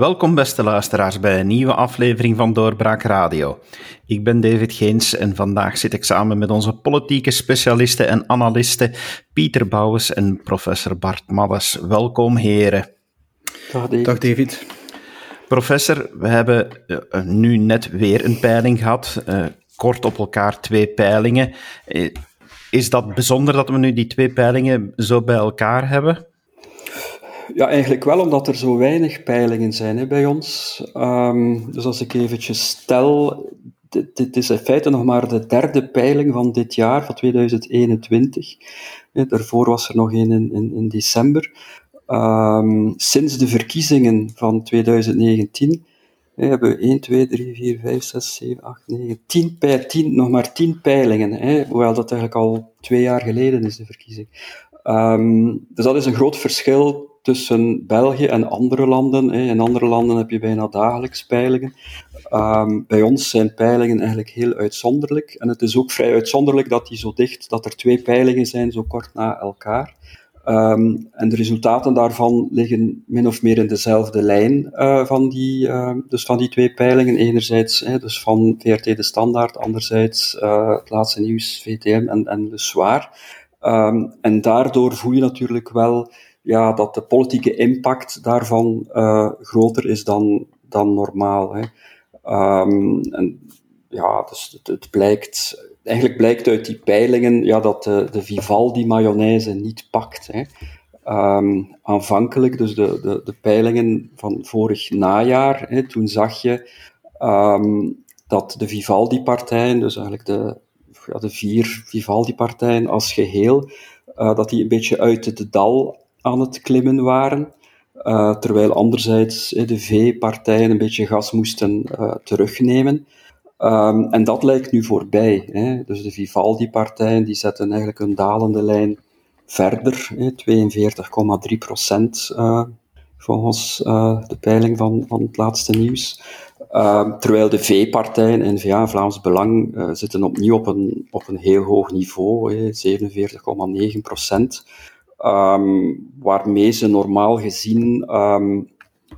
Welkom beste luisteraars bij een nieuwe aflevering van Doorbraak Radio. Ik ben David Geens en vandaag zit ik samen met onze politieke specialisten en analisten Pieter Bouwens en professor Bart Maddes. Welkom heren. Dag David. Dag David. Professor, we hebben uh, nu net weer een peiling gehad, uh, kort op elkaar twee peilingen. Is dat bijzonder dat we nu die twee peilingen zo bij elkaar hebben? Ja, eigenlijk wel, omdat er zo weinig peilingen zijn hè, bij ons. Um, dus als ik eventjes stel, dit, is in feite nog maar de derde peiling van dit jaar, van 2021. daarvoor was er nog een in, in, december. Um, sinds de verkiezingen van 2019 we hebben 1, 2, 3, 4, 5, 6, 7, 8, 9, 10, 10 nog maar 10 peilingen. Hè, hoewel dat eigenlijk al twee jaar geleden is, de verkiezing. Um, dus dat is een groot verschil tussen België en andere landen. In andere landen heb je bijna dagelijks peilingen. Um, bij ons zijn peilingen eigenlijk heel uitzonderlijk. En het is ook vrij uitzonderlijk dat die zo dicht, dat er twee peilingen zijn zo kort na elkaar. Um, en de resultaten daarvan liggen min of meer in dezelfde lijn uh, van, die, uh, dus van die twee peilingen. Enerzijds hè, dus van VRT De Standaard, anderzijds uh, het laatste nieuws, VTM en, en Le en daardoor voel je natuurlijk wel ja, dat de politieke impact daarvan uh, groter is dan, dan normaal. Hè. Um, en ja, dus het, blijkt, eigenlijk blijkt uit die peilingen ja, dat de, de Vivaldi-mayonaise niet pakt. Hè. Um, aanvankelijk, dus de, de, de peilingen van vorig najaar, hè, toen zag je um, dat de Vivaldi-partijen, dus eigenlijk de, ja, de vier Vivaldi-partijen als geheel, uh, dat die een beetje uit het dal aan het klimmen waren. Uh, terwijl anderzijds de V-partijen een beetje gas moesten uh, terugnemen. Um, en dat lijkt nu voorbij. Hè. Dus de Vivaldi-partijen die zetten eigenlijk een dalende lijn verder, 42,3 procent uh, volgens de peiling van, van het laatste nieuws. Uh, terwijl de V-partijen, en Vlaams Belang, zitten opnieuw op een, op een heel hoog niveau, 47,9 procent um, waarmee ze normaal gezien um,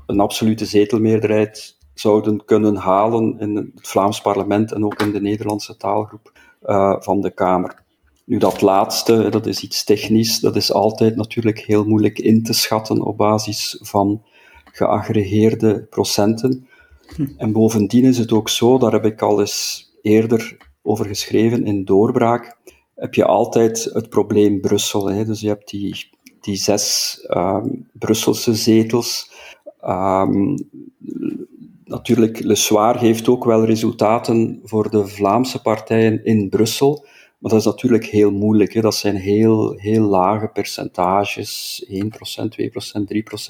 een absolute zetelmeerderheid zouden kunnen halen in het Vlaams parlement en ook in de Nederlandse taalgroep uh, van de Kamer. Nu, dat laatste, dat is iets technisch, dat is altijd natuurlijk heel moeilijk in te schatten op basis van geaggregeerde procenten. En bovendien is het ook zo, daar heb ik al eens eerder over geschreven in Doorbraak, heb je altijd het probleem Brussel. Hè. Dus je hebt die, die zes um, Brusselse zetels. Um, natuurlijk, Le Soir heeft ook wel resultaten voor de Vlaamse partijen in Brussel. Maar dat is natuurlijk heel moeilijk. Hè. Dat zijn heel, heel lage percentages, 1%, 2%,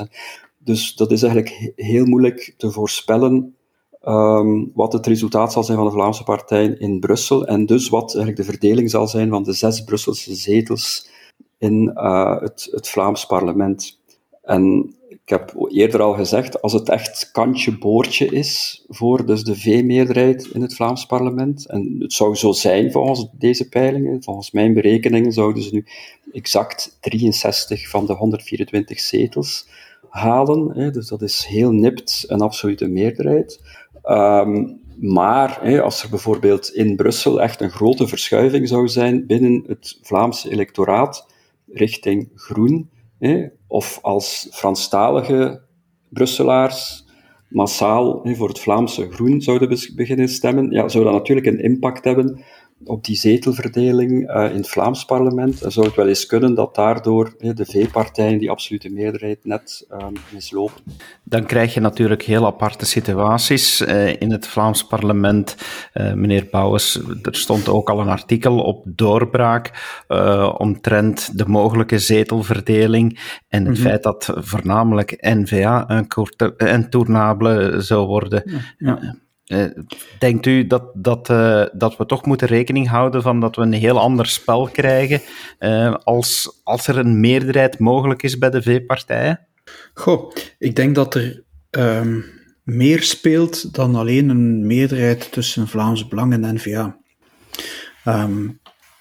3%. Dus dat is eigenlijk heel moeilijk te voorspellen um, wat het resultaat zal zijn van de Vlaamse partijen in Brussel en dus wat eigenlijk de verdeling zal zijn van de zes Brusselse zetels in uh, het, het Vlaams parlement. En ik heb eerder al gezegd, als het echt kantje boordje is voor dus de V-meerderheid in het Vlaams parlement, en het zou zo zijn volgens deze peilingen, volgens mijn berekeningen zouden ze nu exact 63 van de 124 zetels halen, dus dat is heel nipt een absolute meerderheid. Um, maar als er bijvoorbeeld in Brussel echt een grote verschuiving zou zijn binnen het Vlaamse electoraat richting groen, of als Franstalige Brusselaars massaal voor het Vlaamse groen zouden beginnen stemmen, ja, zou dat natuurlijk een impact hebben op die zetelverdeling uh, in het Vlaams parlement. Dan zou het wel eens kunnen dat daardoor uh, de V-partijen die absolute meerderheid net uh, mislopen. Dan krijg je natuurlijk heel aparte situaties eh, in het Vlaams parlement. Eh, meneer Bouwens, er stond ook al een artikel op doorbraak omtrent de mogelijke zetelverdeling en het mm -hmm. feit dat voornamelijk N-VA een intournable zou worden. Ja. Uh, denkt u dat, dat, uh, dat we toch moeten rekening houden van dat we een heel ander spel krijgen uh, als, als er een meerderheid mogelijk is bij de V-partijen? Goh, ik denk dat er um, meer speelt dan alleen een meerderheid tussen Vlaams Belang en N-VA. Um,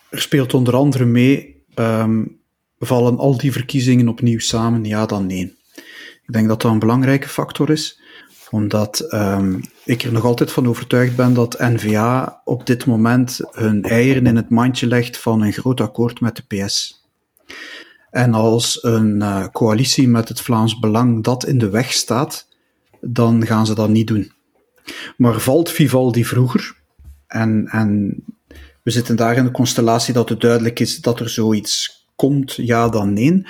er speelt onder andere mee, um, vallen al die verkiezingen opnieuw samen, ja dan nee. Ik denk dat dat een belangrijke factor is. Omdat ehm, ik er nog altijd van overtuigd ben dat N-VA op dit moment hun eieren in het mandje legt van een groot akkoord met de PS. En als een uh, coalitie met het Vlaams Belang dat in de weg staat, dan gaan ze dat niet doen. Maar valt Vivaldi vroeger, en, en we zitten daar in de constellatie dat het duidelijk is dat er zoiets komt, ja dan nee,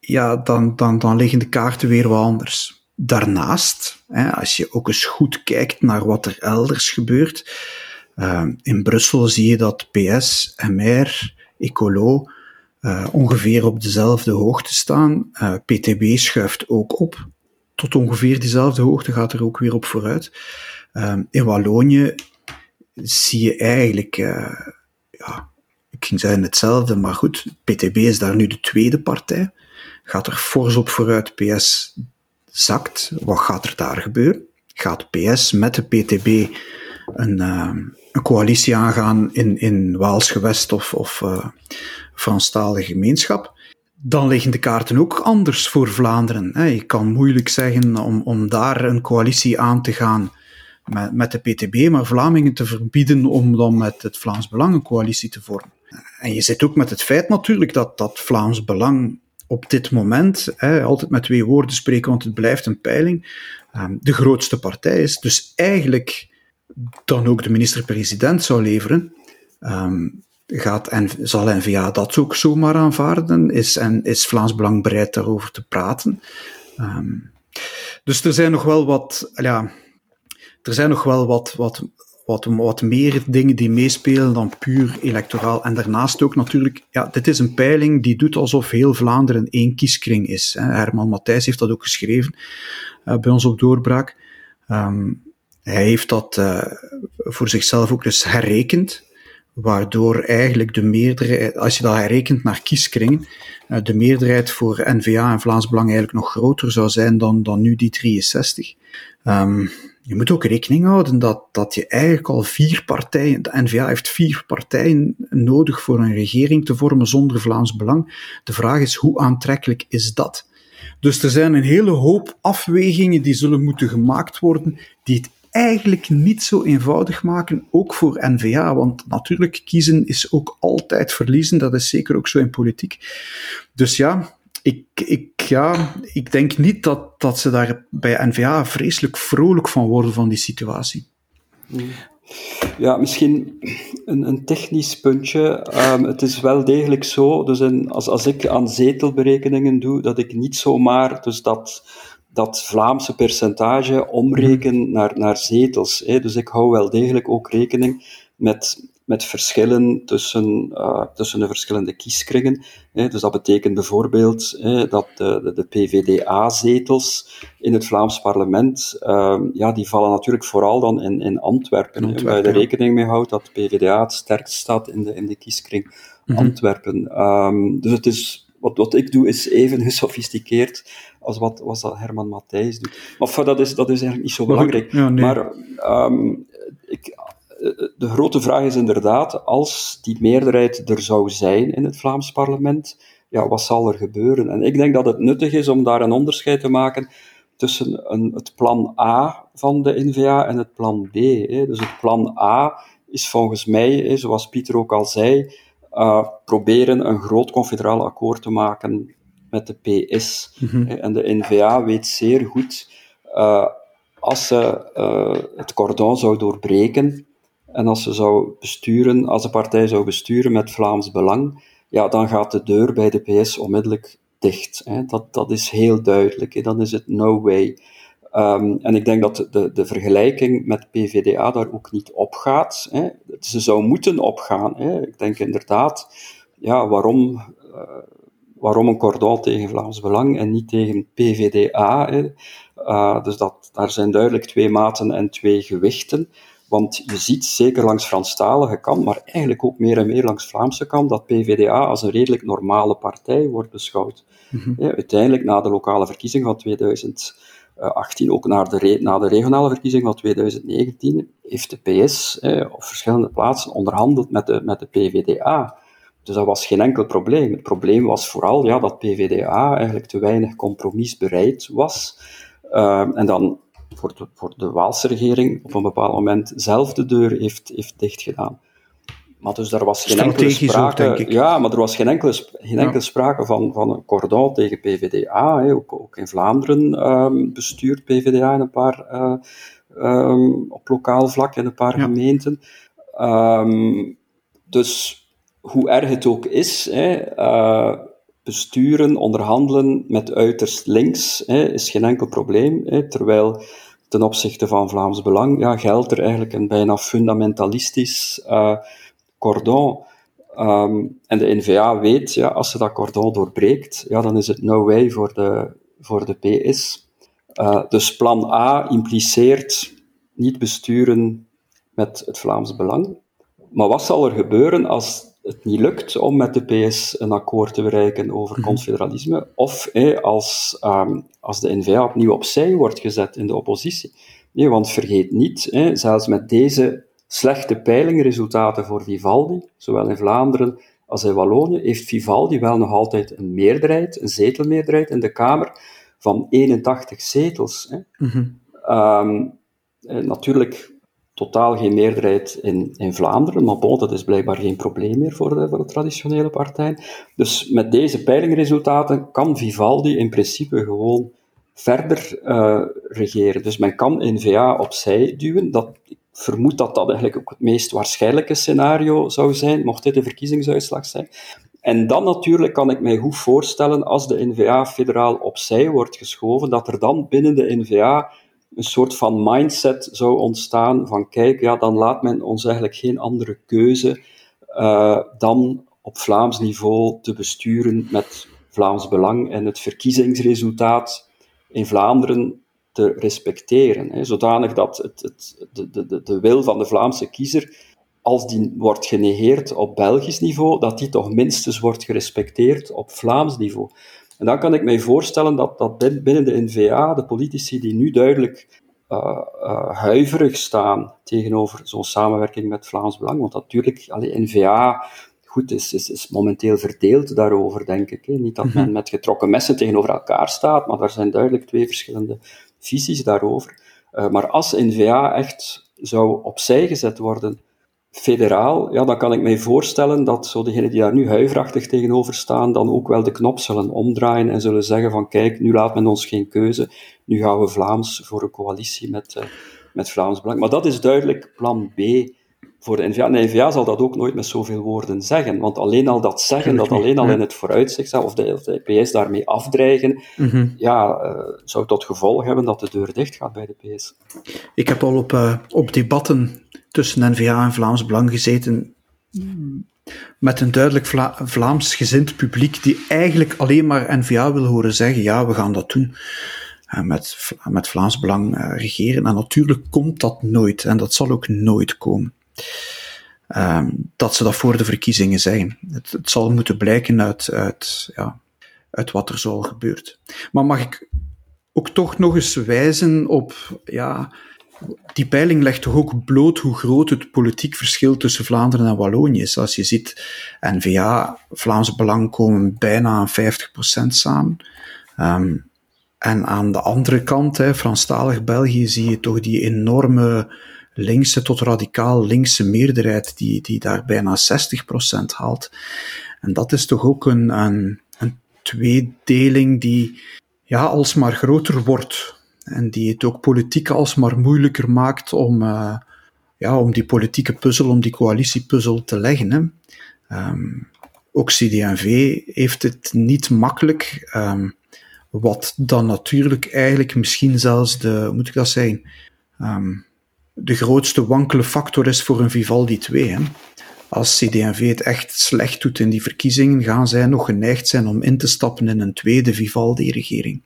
ja, dan, dan, dan liggen de kaarten weer wat anders. Daarnaast, hè, als je ook eens goed kijkt naar wat er elders gebeurt, uh, in Brussel zie je dat PS, MR, Ecolo uh, ongeveer op dezelfde hoogte staan. Uh, PTB schuift ook op. Tot ongeveer diezelfde hoogte gaat er ook weer op vooruit. in Wallonië zie je eigenlijk, uh, ja, ik ging zeggen hetzelfde, maar goed, PTB is daar nu de tweede partij. Gaat er fors op vooruit, PS zakt. Wat gaat er daar gebeuren? Gaat PS met de PTB een, uh, een coalitie aangaan in, in Waals gewest of, of uh, Franstalige gemeenschap? Dan liggen de kaarten ook anders voor Vlaanderen. Je kan moeilijk zeggen om, om daar een coalitie aan te gaan met, met de PTB, maar Vlamingen te verbieden om dan met het Vlaams Belang een coalitie te vormen. En je zit ook met het feit natuurlijk dat dat Vlaams Belang op dit moment, hè, altijd met twee woorden spreken, want het blijft een peiling, um, de grootste partij is. Dus eigenlijk dan ook de minister-president zou leveren, um, gaat en zal N-VA dat ook zomaar aanvaarden? Is, en is Vlaams Belang bereid daarover te praten? Um, dus er zijn nog wel wat, ja, er zijn nog wel wat, wat, wat, wat meer dingen die meespelen dan puur electoraal. En daarnaast ook natuurlijk, ja, dit is een peiling die doet alsof heel Vlaanderen één kieskring is. Hè. Herman Matthijs heeft dat ook geschreven uh, bij ons op Doorbraak. Um, hij heeft dat uh, voor zichzelf ook dus herrekend, waardoor eigenlijk de meerderheid, als je dat herrekent naar kieskringen, uh, de meerderheid voor N-VA en Vlaams Belang eigenlijk nog groter zou zijn dan, dan nu die 63. Um, je moet ook rekening houden dat, dat je eigenlijk al vier partijen, de N-VA heeft vier partijen nodig voor een regering te vormen zonder Vlaams Belang. De vraag is, hoe aantrekkelijk is dat? Dus er zijn een hele hoop afwegingen die zullen moeten gemaakt worden, die het eigenlijk niet zo eenvoudig maken, ook voor N-VA. Want natuurlijk, kiezen is ook altijd verliezen, dat is zeker ook zo in politiek. Dus ja, ik, ik, ja, ik denk niet dat, dat ze daar bij NVA vreselijk vrolijk van worden van die situatie. Ja, misschien een, een technisch puntje. Um, het is wel degelijk zo, dus in, als, als ik aan zetelberekeningen doe, dat ik niet zomaar dus dat, dat Vlaamse percentage omreken mhm. naar, naar zetels. Hè. Dus ik hou wel degelijk ook rekening met met verschillen tussen, uh, tussen de verschillende kieskringen. Hè. Dus dat betekent bijvoorbeeld hè, dat de, de, de PVDA-zetels in het Vlaams parlement, uh, ja, die vallen natuurlijk vooral dan in, in Antwerpen. Antwerpen waar je er rekening mee houdt dat PVDA het sterkst staat in de, in de kieskring mm Antwerpen. Um, dus het is, wat, wat ik doe is even gesofisticeerd als wat, wat dat Herman Matthijs doet. Maar dat, is, dat is eigenlijk niet zo belangrijk. Ja, nee. Maar um, ik, de grote vraag is inderdaad, als die meerderheid er zou zijn in het Vlaams parlement, ja, wat zal er gebeuren? En ik denk dat het nuttig is om daar een onderscheid te maken tussen een, het plan A van de NVA en het plan B. Hè. Dus het plan A is volgens mij, hè, zoals Pieter ook al zei, uh, proberen een groot confederaal akkoord te maken met de PS. Mm En de NVA weet zeer goed, uh, als ze uh, het cordon zou doorbreken, en als ze zou besturen, als de partij zou besturen met Vlaams Belang, ja, dan gaat de deur bij de PS onmiddellijk dicht. Hè. Dat, dat is heel duidelijk. Hè. Dan is het no way. Um, en ik denk dat de, de vergelijking met PVDA daar ook niet opgaat. Hè. Ze zou moeten opgaan. Hè. Ik denk inderdaad, ja, waarom, uh, waarom een cordon tegen Vlaams Belang en niet tegen PVDA? Hè. Uh, dus dat, daar zijn duidelijk twee maten en twee gewichten. Want je ziet zeker langs Franstalige kant, maar eigenlijk ook meer en meer langs Vlaamse kant, dat PVDA als een redelijk normale partij wordt beschouwd. Mm ja, uiteindelijk, na de lokale verkiezing van 2018, ook na de, na de regionale verkiezing van 2019, heeft de PS op verschillende plaatsen onderhandeld met de, met de PVDA. Dus dat was geen enkel probleem. Het probleem was vooral ja, dat PVDA eigenlijk te weinig compromisbereid was. Uh, en dan voor de, voor de Waalse regering op een bepaald moment zelf de deur heeft, heeft dichtgedaan. Maar dus daar was geen enkele sprake. ja, maar er was geen enkele, geen enkele sprake van, van een cordon tegen PVDA. Hè. Ook, ook, in Vlaanderen um, bestuurt PVDA in een paar, uh, um, op lokaal vlak in een paar gemeenten. Um, dus hoe erg het ook is, hè, uh, besturen, onderhandelen met uiterst links hè, is geen enkel probleem. Hè, terwijl ten opzichte van Vlaams Belang ja, geldt er eigenlijk een bijna fundamentalistisch uh, cordon. Um, en de NVA weet, ja, als ze dat cordon doorbreekt, ja, dan is het no way voor de, voor de PS. Uh, dus plan A impliceert niet besturen met het Vlaams Belang. Maar wat zal er gebeuren als het niet lukt om met de PS een akkoord te bereiken over mhm. confederalisme, of als, um, als de N-VA opnieuw opzij wordt gezet in de oppositie. Nee, want vergeet niet, zelfs met deze slechte peilingresultaten voor Vivaldi, zowel in Vlaanderen als in Wallonië, heeft Vivaldi wel nog altijd een meerderheid, een zetelmeerderheid in de Kamer van 81 zetels. Hè. Mhm. Ehm, natuurlijk totaal geen meerderheid in, in Vlaanderen, maar bon, dat is blijkbaar geen probleem meer voor de, voor de traditionele partij. Dus met deze peilingresultaten kan Vivaldi in principe gewoon verder uh, regeren. Dus men kan N-VA opzij duwen. Dat, ik vermoed dat dat eigenlijk ook het meest waarschijnlijke scenario zou zijn, mocht dit de verkiezingsuitslag zijn. En dan natuurlijk kan ik mij goed voorstellen, als de N-VA federaal opzij wordt geschoven, dat er dan binnen de N-VA een soort van mindset zou ontstaan van kijk, ja, dan laat men ons eigenlijk geen andere keuze uh, dan op Vlaams niveau te besturen met Vlaams Belang en het verkiezingsresultaat in Vlaanderen te respecteren. Hè, zodanig dat het, het, de, de, de wil van de Vlaamse kiezer, als die wordt genegeerd op Belgisch niveau, dat die toch minstens wordt gerespecteerd op Vlaams niveau. En dan kan ik mij voorstellen dat, dat binnen de NVA de politici die nu duidelijk uh, uh, huiverig staan tegenover zo'n samenwerking met Vlaams Belang, want natuurlijk, allee, NVA goed, is, is, is momenteel verdeeld daarover, denk ik. Hè. Niet dat men mhm. met getrokken messen tegenover elkaar staat, maar er zijn duidelijk twee verschillende visies daarover. Uh, maar als NVA echt zou opzij gezet worden federaal, ja, dan kan ik mij voorstellen dat zo degenen die daar nu huiverachtig tegenover staan, dan ook wel de knop zullen omdraaien en zullen zeggen van kijk, nu laat men ons geen keuze, nu gaan we Vlaams voor een coalitie met, uh, met Vlaams Belang. Maar dat is duidelijk plan B voor de NVA. En de NVA zal dat ook nooit met zoveel woorden zeggen, want alleen al dat zeggen, dat alleen al in het vooruitzicht of de, of de PS daarmee afdreigen, mhm. ja, uh, zou tot gevolg hebben dat de deur dicht gaat bij de PS. Ik heb al op, uh, op debatten tussen NVA en Vlaams Belang gezeten. Met een duidelijk Vla Vlaams gezind publiek die eigenlijk alleen maar NVA wil horen zeggen: ja, we gaan dat doen. Uh, met, met Vlaams Belang uh, regeren. En natuurlijk komt dat nooit. En dat zal ook nooit komen. Uh, dat ze dat voor de verkiezingen zijn. Het, het zal moeten blijken uit, uit, ja, uit wat er zal gebeurt. Maar mag ik ook toch nog eens wijzen op ja, die peiling legt toch ook bloot hoe groot het politiek verschil tussen Vlaanderen en Wallonië is. Als je ziet, N-VA, Vlaams Belang komen bijna aan 50% samen. Um, en aan de andere kant, hè, Franstalig België, zie je toch die enorme linkse tot radicaal linkse meerderheid die, die daar bijna 60% haalt. En dat is toch ook een, een, een tweedeling die ja, alsmaar groter wordt. En die het ook politiek alsmaar moeilijker maakt om, uh, ja, om die politieke puzzel, om die coalitiepuzzel te leggen. Hè. Um, ook CD&V heeft het niet makkelijk. Um, wat dan natuurlijk eigenlijk misschien zelfs de, moet ik dat zeggen, um, de grootste wankele factor is voor een Vivaldi 2. Hè. Als CD&V het echt slecht doet in die verkiezingen, gaan zij nog geneigd zijn om in te stappen in een tweede Vivaldi-regering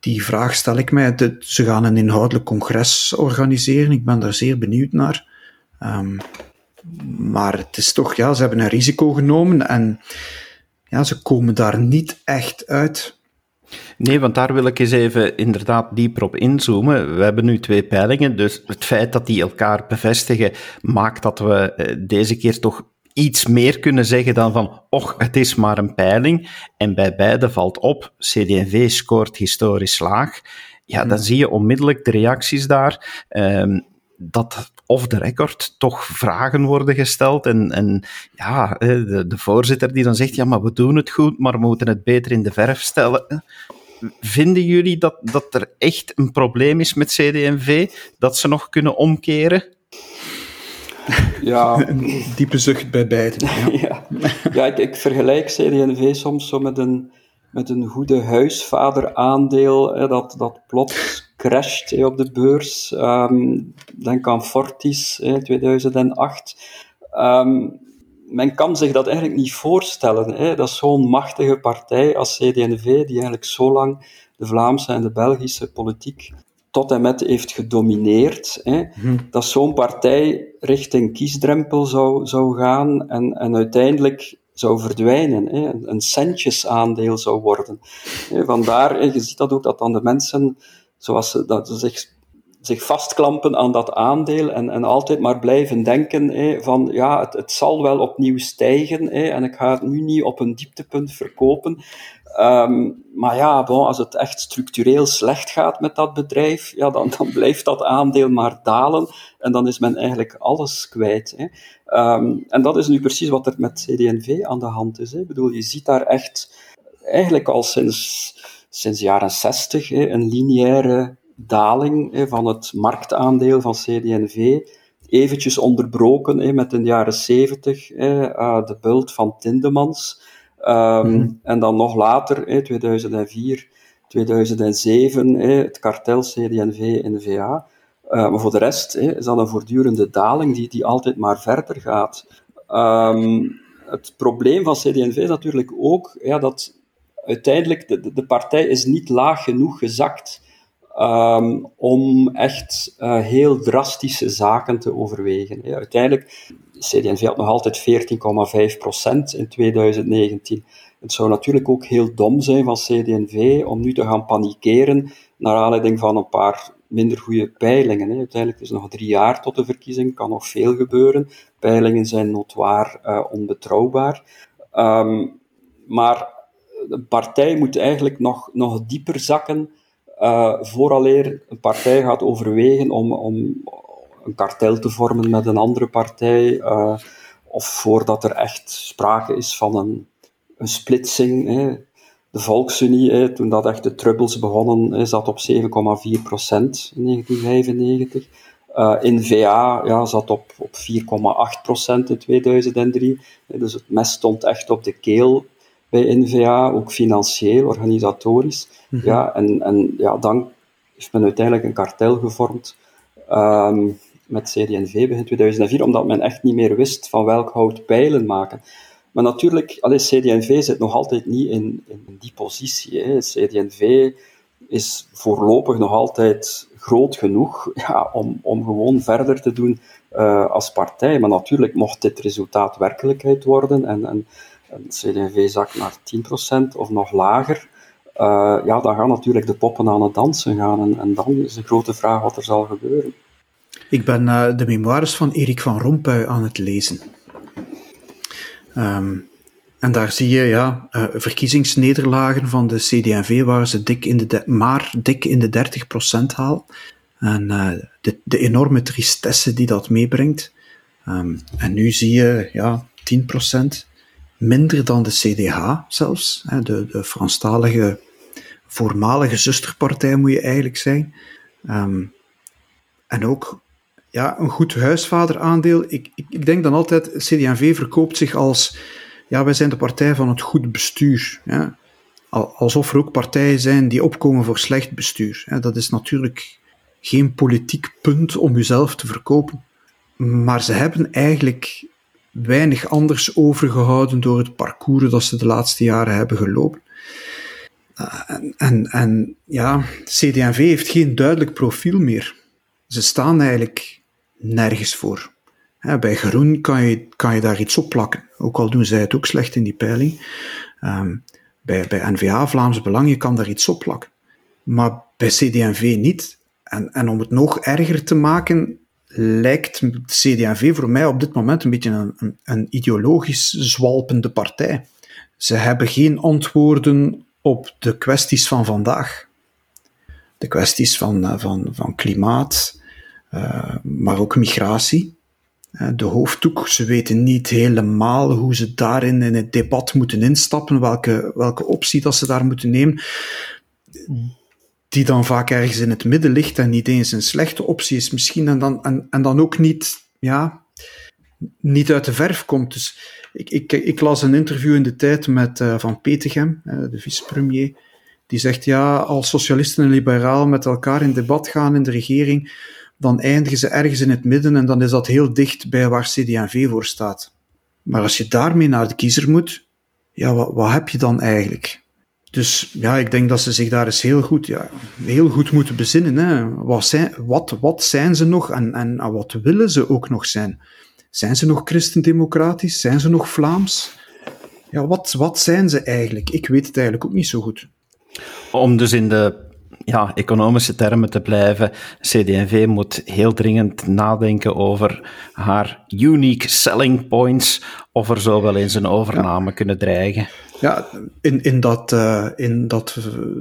die vraag stel ik mij. Ze gaan een inhoudelijk congres organiseren. Ik ben daar zeer benieuwd naar. Um, maar het is toch, ja, ze hebben een risico genomen en ja, ze komen daar niet echt uit. Nee, want daar wil ik eens even inderdaad dieper op inzoomen. We hebben nu twee peilingen, dus het feit dat die elkaar bevestigen maakt dat we eh, deze keer toch iets meer kunnen zeggen dan van, och, het is maar een peiling. En bij beide valt op, CD&V scoort historisch laag. ja, dan zie je onmiddellijk de reacties daar. Ehm, dat off the record toch vragen worden gesteld. En, en ja, de, de voorzitter die dan zegt, ja, maar we doen het goed, maar we moeten het beter in de verf stellen. Vinden jullie dat, dat er echt een probleem is met CD&V? Dat ze nog kunnen omkeren? Ja. Een diepe zucht bij beiden. Ja, ja. ja ik, ik, vergelijk CD&V soms zo met een, met een goede huisvaderaandeel, hè, dat, dat plots crasht hè, op de beurs. Um, denk aan Fortis, hè, 2008. Um, men kan zich dat eigenlijk niet voorstellen. Hè. Dat is zo'n machtige partij als CD&V, die eigenlijk zo lang de Vlaamse en de Belgische politiek tot en met heeft gedomineerd. Hè. Mhm. Dat zo'n partij richting kiesdrempel zou, zou gaan en, en uiteindelijk zou verdwijnen, hè. een centjesaandeel zou worden. Vandaar, je ziet dat ook, dat dan de mensen, zoals ze, dat ze zich zich vastklampen aan dat aandeel en, en altijd maar blijven denken hè, van ja, het, het zal wel opnieuw stijgen hè, en ik ga het nu niet op een dieptepunt verkopen. Um, maar ja, als het echt structureel slecht gaat met dat bedrijf, ja, dan, dan blijft dat aandeel maar dalen en dan is men eigenlijk alles kwijt. Hè. Um, en dat is nu precies wat er met CD&V aan de hand is. Hè. Ik bedoel, je ziet daar echt eigenlijk al sinds, sinds jaren 60 hè, een lineaire daling van het marktaandeel van CD&V eventjes onderbroken met in de jaren 70 uh, de bult van Tindemans. Um, En dan nog later, 2004, 2007, het kartel CD&V-NVA. Uh, maar voor de rest is dat een voortdurende daling die, die altijd maar verder gaat. Um, het probleem van CD&V is natuurlijk ook ja, dat uiteindelijk de, de partij is niet laag genoeg gezakt um, om echt uh, heel drastische zaken te overwegen. Uiteindelijk, CD&V had nog altijd 14,5% in 2019. Het zou natuurlijk ook heel dom zijn van CD&V om nu te gaan panikeren naar aanleiding van een paar minder goede peilingen. Hè. Uiteindelijk is het nog drie jaar tot de verkiezing, kan nog veel gebeuren. Peilingen zijn notoir uh, onbetrouwbaar. Um, maar de partij moet eigenlijk nog, nog dieper zakken uh, vooraleer een partij gaat overwegen om, om een kartel te vormen met een andere partij, uh, of voordat er echt sprake is van een, een splitsing. Hè. De Volksunie, hè, toen dat echt de troubles begonnen, hè, zat op 7,4% in 1995. Uh, N-VA ja, zat op, op 4,8% in 2003. Dus het mes stond echt op de keel bij NVA, ook financieel, organisatorisch. Mhm. ja, en, en ja, dan heeft men uiteindelijk een kartel gevormd um, met CD&V begin 2004, omdat men echt niet meer wist van welk hout pijlen maken. Maar natuurlijk, allee, CD&V zit nog altijd niet in, in die positie. Hè. CD&V is voorlopig nog altijd groot genoeg ja, om, om gewoon verder te doen uh, als partij. Maar natuurlijk, mocht dit resultaat werkelijkheid worden en, en CD&V zakt naar 10% of nog lager, uh, ja, dan gaan natuurlijk de poppen aan het dansen gaan. En, en, dan is de grote vraag wat er zal gebeuren. Ik ben uh, de memoires van Erik van Rompuy aan het lezen. Um, en daar zie je ja, uh, verkiezingsnederlagen van de CD&V waar ze dik in de maar dik in de 30% haal. En de, de, enorme tristesse die dat meebrengt. Um, en nu zie je ja, 10% minder dan de CDH zelfs, de, de Franstalige voormalige zusterpartij moet je eigenlijk zijn. Um, en ook ja, een goed huisvaderaandeel. Ik, ik, ik denk dan altijd, CD&V verkoopt zich als, ja, wij zijn de partij van het goed bestuur. Alsof er ook partijen zijn die opkomen voor slecht bestuur. Dat is natuurlijk geen politiek punt om jezelf te verkopen. Maar ze hebben eigenlijk weinig anders overgehouden door het parcours dat ze de laatste jaren hebben gelopen. Uh, en, en, en ja, CD&V heeft geen duidelijk profiel meer. Ze staan eigenlijk nergens voor. bij Groen kan je, kan je daar iets op plakken, ook al doen zij het ook slecht in die peiling. Um, bij, bij NVA, Vlaams Belang, je kan daar iets op plakken. Maar bij CD&V niet. En, en om het nog erger te maken, lijkt CD&V voor mij op dit moment een beetje een, een, ideologisch zwalpende partij. Ze hebben geen antwoorden op de kwesties van vandaag. de kwesties van, van, van klimaat, maar ook migratie. De hoofddoek, ze weten niet helemaal hoe ze daarin in het debat moeten instappen, welke, welke optie dat ze daar moeten nemen die dan vaak ergens in het midden ligt en niet eens een slechte optie is misschien, en dan, en, en dan ook niet, ja, niet uit de verf komt. Dus ik, ik, ik las een interview in de tijd met uh, Van Petegem, uh, de vicepremier, die zegt, ja, als socialisten en liberaal met elkaar in debat gaan in de regering, dan eindigen ze ergens in het midden en dan is dat heel dicht bij waar CD&V voor staat. Maar als je daarmee naar de kiezer moet, ja, wat, wat heb je dan eigenlijk? Dus ja, ik denk dat ze zich daar eens heel goed, ja, heel goed moeten bezinnen. Hè. Wat, zijn, wat, wat zijn ze nog en, en wat willen ze ook nog zijn? Zijn ze nog christendemocratisch? Zijn ze nog Vlaams? Ja, wat, wat zijn ze eigenlijk? Ik weet het eigenlijk ook niet zo goed. Om dus in de ja, economische termen te blijven, CD&V moet heel dringend nadenken over haar unique selling points, of er zo wel eens een overname kunnen dreigen. Ja, in, in, dat, uh, in dat,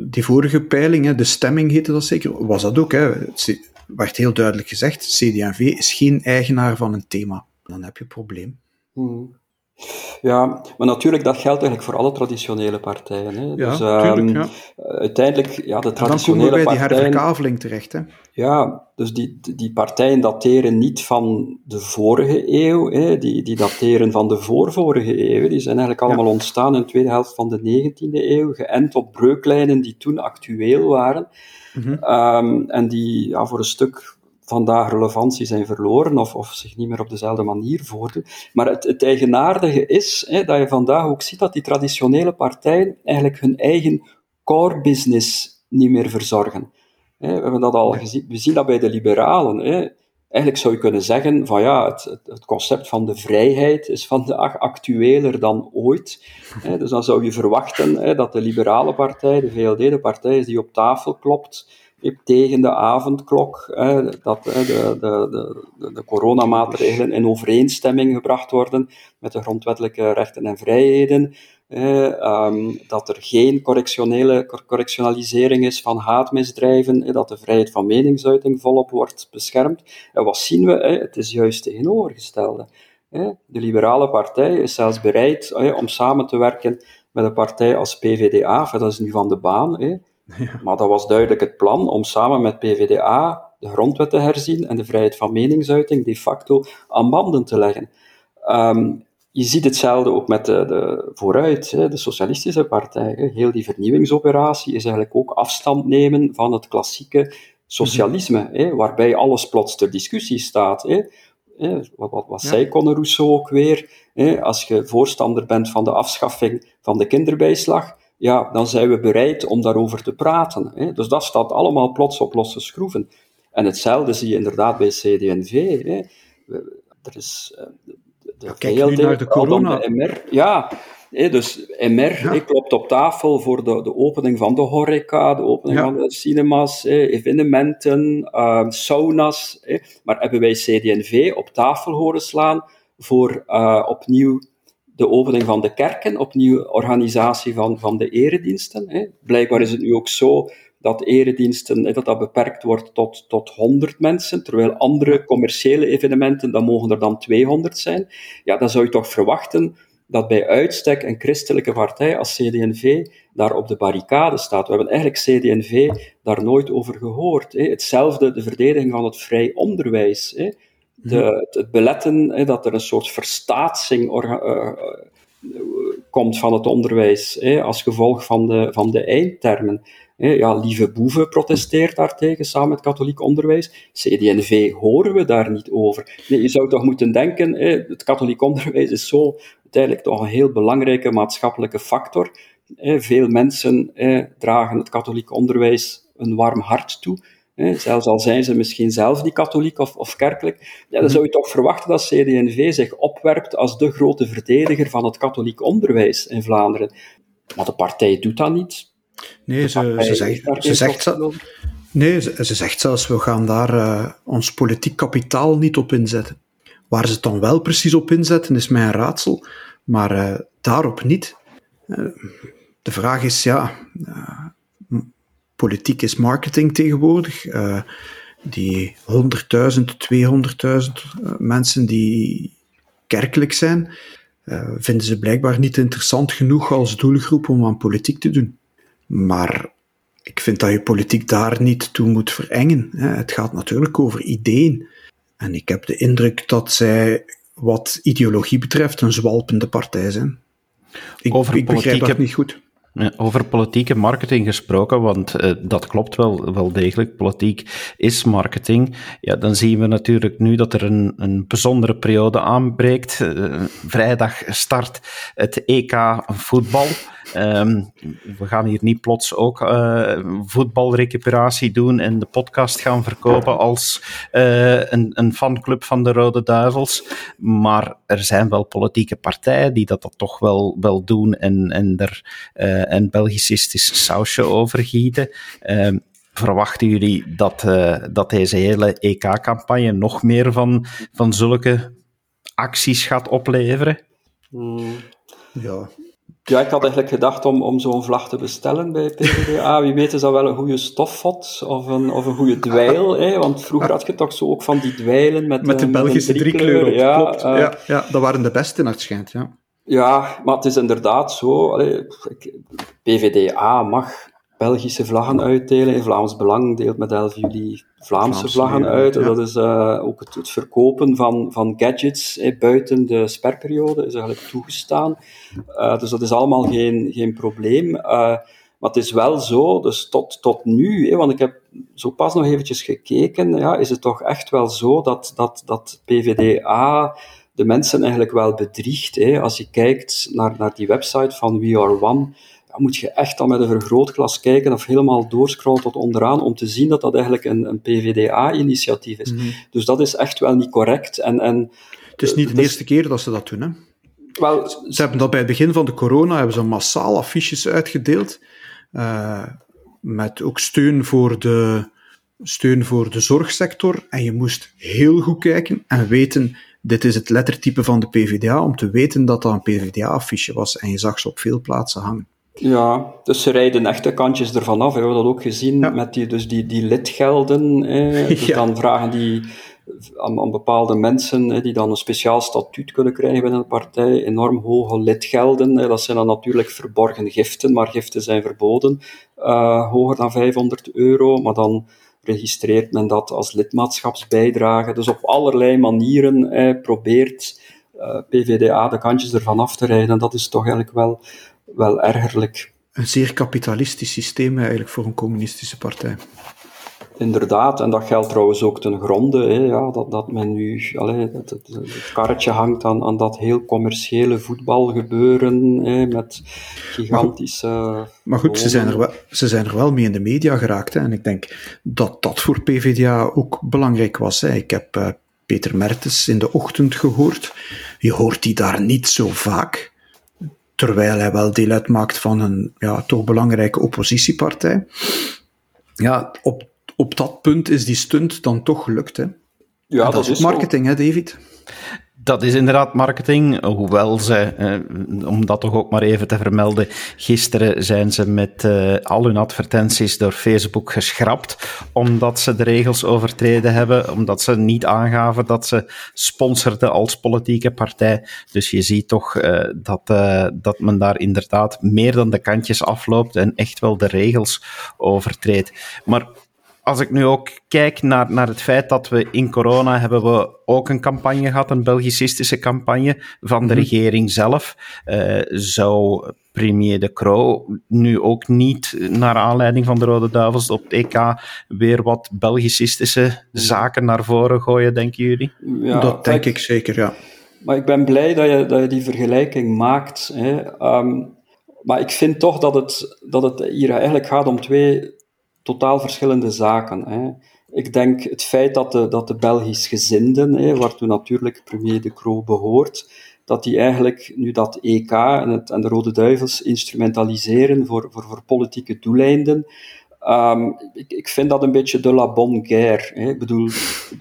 die vorige peiling, hè, de stemming heette dat zeker, was dat ook. Hè. Het werd heel duidelijk gezegd, CD&V is geen eigenaar van een thema. Dan heb je een probleem. Hmm. Ja, maar natuurlijk, dat geldt eigenlijk voor alle traditionele partijen. Hè. Ja, dus, tuurlijk, um, ja. Uiteindelijk, ja, de traditionele dan komen we bij partijen... die herverkaveling terecht, hè. Ja, dus die, die partijen dateren niet van de vorige eeuw, hè. Die, die dateren van de voorvorige eeuw. Die zijn eigenlijk allemaal ja. ontstaan in de tweede helft van de 19e eeuw, geënt op breuklijnen die toen actueel waren. Mm -hmm. um, en die ja, voor een stuk vandaag relevantie zijn verloren of, of zich niet meer op dezelfde manier voordoen. Maar het, het eigenaardige is hè, dat je vandaag ook ziet dat die traditionele partijen eigenlijk hun eigen core business niet meer verzorgen. We hebben dat al gezien, we zien dat bij de liberalen. Hè. Eigenlijk zou je kunnen zeggen van ja, het, het, concept van de vrijheid is vandaag actueler dan ooit. Dus dan zou je verwachten dat de liberale partij, de VLD, de partij is die op tafel klopt, tegen de avondklok, dat de, de, de, de coronamaatregelen in overeenstemming gebracht worden met de grondwettelijke rechten en vrijheden, um, dat er geen correctionele, correctionalisering is van haatmisdrijven, dat de vrijheid van meningsuiting volop wordt beschermd. En wat zien we? Het is juist tegenovergestelde. De liberale partij is zelfs bereid om samen te werken met een partij als PVDA, dat is nu van de baan, ja. Maar dat was duidelijk het plan om samen met PVDA de grondwet te herzien en de vrijheid van meningsuiting de facto aan banden te leggen. Um, je ziet hetzelfde ook met de, de vooruit, de Socialistische Partij. Hè. Heel die vernieuwingsoperatie is eigenlijk ook afstand nemen van het klassieke socialisme, mm -hmm. hè, waarbij alles plots ter discussie staat. Wat, wat, wat ja. zei Conor Rousseau ook weer? Als je voorstander bent van de afschaffing van de kinderbijslag, ja, dan zijn we bereid om daarover te praten. Hè. Dus dat staat allemaal plots op losse schroeven. En hetzelfde zie je inderdaad bij CD&V. Hè. Er is uh, de, kijk nu naar de corona. De MR, ja, dus MR ja. klopt op tafel voor de, de opening van de horeca, de opening ja. van de cinemas, evenementen, uh, sauna's. Maar hebben wij CD&V op tafel horen slaan voor uh, opnieuw de opening van de kerken, opnieuw organisatie van, van de erediensten. Hè. Blijkbaar is het nu ook zo dat erediensten, dat dat beperkt wordt tot, tot 100 mensen, terwijl andere commerciële evenementen, dan mogen er dan 200 zijn. Ja, dan zou je toch verwachten dat bij uitstek een christelijke partij als CD&V daar op de barricade staat. We hebben eigenlijk CD&V daar nooit over gehoord. Hè. Hetzelfde de verdediging van het vrij onderwijs. Hè de, het beletten hè, dat er een soort verstaatsing uh, komt van het onderwijs hè, als gevolg van de, van de eindtermen. Ja, Lieve Boeven protesteert daartegen samen met katholiek onderwijs. CD&V horen we daar niet over. Nee, je zou toch moeten denken, het katholiek onderwijs is zo uiteindelijk toch een heel belangrijke maatschappelijke factor. Veel mensen dragen het katholiek onderwijs een warm hart toe. Hè, zelfs al zijn ze misschien zelf die katholiek of, of kerkelijk, ja, dan zou je toch verwachten dat CD&V zich opwerpt als de grote verdediger van het katholiek onderwijs in Vlaanderen. Maar de partij doet dat niet. Nee, ze, ze, zegt, ze, zegt, nee ze, ze, zegt zelfs, we gaan daar uh, ons politiek kapitaal niet op inzetten. Waar ze het dan wel precies op inzetten, is mij een raadsel, maar uh, daarop niet. Uh, de vraag is, ja, politiek is marketing tegenwoordig. Uh, die 100.000, 200.000 mensen die kerkelijk zijn, uh, vinden ze blijkbaar niet interessant genoeg als doelgroep om aan politiek te doen. Maar ik vind dat je politiek daar niet toe moet verengen. Het gaat natuurlijk over ideeën. En ik heb de indruk dat zij, wat ideologie betreft, een zwalpende partij zijn. Ik, over ik begrijp dat niet goed. Over politieke marketing gesproken, want uh, dat klopt wel, wel degelijk. Politiek is marketing. Ja, dan zien we natuurlijk nu dat er een, een bijzondere periode aanbreekt. Uh, vrijdag start het EK voetbal. Um, we gaan hier niet plots ook uh, voetbalrecuperatie doen en de podcast gaan verkopen als uh, een, een fanclub van de Rode Duivels. Maar er zijn wel politieke partijen die dat, dat toch wel, wel doen en, en er uh, een Belgicistisch sausje overgieten. Um, verwachten jullie dat, dat deze hele EK-campagne nog meer van, van zulke acties gaat opleveren? Mm. Ja, ja, ik had eigenlijk gedacht om, om zo'n vlag te bestellen bij PvdA. Wie weet is dat wel een goede stofvot of een, of een goede dweil. Hè? Want vroeger had je toch zo ook van die dweilen met, met de Belgische drie kleuren. Ja, klopt. Uh, ja, ja, dat waren de beste naar het schijnt. Ja. ja, maar het is inderdaad zo. Allee, PvdA mag Belgische vlaggen uitdelen. Vlaams Belang deelt met 11 juli Vlaamse, vlaggen uit. Dat is uh, ook het, het, verkopen van, van gadgets eh, buiten de sperperiode is eigenlijk toegestaan. Uh, dus dat is allemaal geen, geen probleem. Uh, maar het is wel zo, dus tot, tot nu, want ik heb zo pas nog eventjes gekeken, ja, is het toch echt wel zo dat, dat, dat PVDA de mensen eigenlijk wel bedriegt. Als je kijkt naar, naar die website van We Are One, dan moet je echt al met een vergrootglas kijken of helemaal doorscrollen tot onderaan om te zien dat dat eigenlijk een, een PVDA-initiatief is. Mhm. Dus dat is echt wel niet correct. En, en, het is niet de dus, eerste keer dat ze dat doen, hè? Wel, ze hebben dat bij het begin van de corona hebben ze massaal affiches uitgedeeld. Uh, met ook steun voor, de, steun voor de zorgsector. En je moest heel goed kijken en weten, dit is het lettertype van de PvdA, om te weten dat dat een PvdA-affiche was. En je zag ze op veel plaatsen hangen. Ja, dus ze rijden echt de kantjes ervan af. We hebben dat ook gezien met die, dus die, die lidgelden. Dus dan vragen die aan, aan bepaalde mensen die dan een speciaal statuut kunnen krijgen binnen een partij enorm hoge lidgelden. Dat zijn dan natuurlijk verborgen giften, maar giften zijn verboden. Uh, hoger dan 500 euro, maar dan registreert men dat als lidmaatschapsbijdrage. Dus op allerlei manieren eh, probeert uh, PVDA de kantjes ervan af te rijden. Dat is toch eigenlijk wel wel ergerlijk. Een zeer kapitalistisch systeem eigenlijk voor een communistische partij. Inderdaad, en dat geldt trouwens ook ten gronde, hè, ja, dat, dat men nu allez, dat, het, het karretje hangt aan, aan dat heel commerciële voetbalgebeuren hè, met gigantische. Maar, maar goed, ze zijn, er wel, ze zijn er wel mee in de media geraakt. Hè, en ik denk dat dat voor PvdA ook belangrijk was. Hè. Ik heb uh, Peter Mertens in de ochtend gehoord. Je hoort die daar niet zo vaak terwijl hij wel deel uitmaakt van een ja, toch belangrijke oppositiepartij. Ja, op, op dat punt is die stunt dan toch gelukt. Hè? Ja, dat, is marketing, hè, David? Dat is inderdaad marketing, hoewel ze, eh, om dat toch ook maar even te vermelden, gisteren zijn ze met eh, al hun advertenties door Facebook geschrapt, omdat ze de regels overtreden hebben, omdat ze niet aangaven dat ze sponsorden als politieke partij. Dus je ziet toch eh, dat, uh, dat men daar inderdaad meer dan de kantjes afloopt en echt wel de regels overtreedt. Maar als ik nu ook kijk naar, naar het feit dat we in corona hebben we ook een campagne gehad, een Belgicistische campagne van de mhm. regering zelf. Uh, zou premier De Croo nu ook niet, naar aanleiding van de Rode Duivels op het EK, weer wat Belgicistische zaken naar voren gooien, denken jullie? Ja, dat denk ik zeker, ja. Maar ik ben blij dat je, dat je die vergelijking maakt. Hè. Um, maar ik vind toch dat het, dat het hier eigenlijk gaat om twee totaal verschillende zaken. Hè. Ik denk het feit dat de, dat de Belgisch gezinden, hè, waartoe natuurlijk premier De Croo behoort, dat die eigenlijk nu dat EK en, het, en de Rode Duivels instrumentaliseren voor, voor, voor politieke doeleinden. Um, ik, ik, vind dat een beetje de la bonne guerre. Hè. Ik bedoel,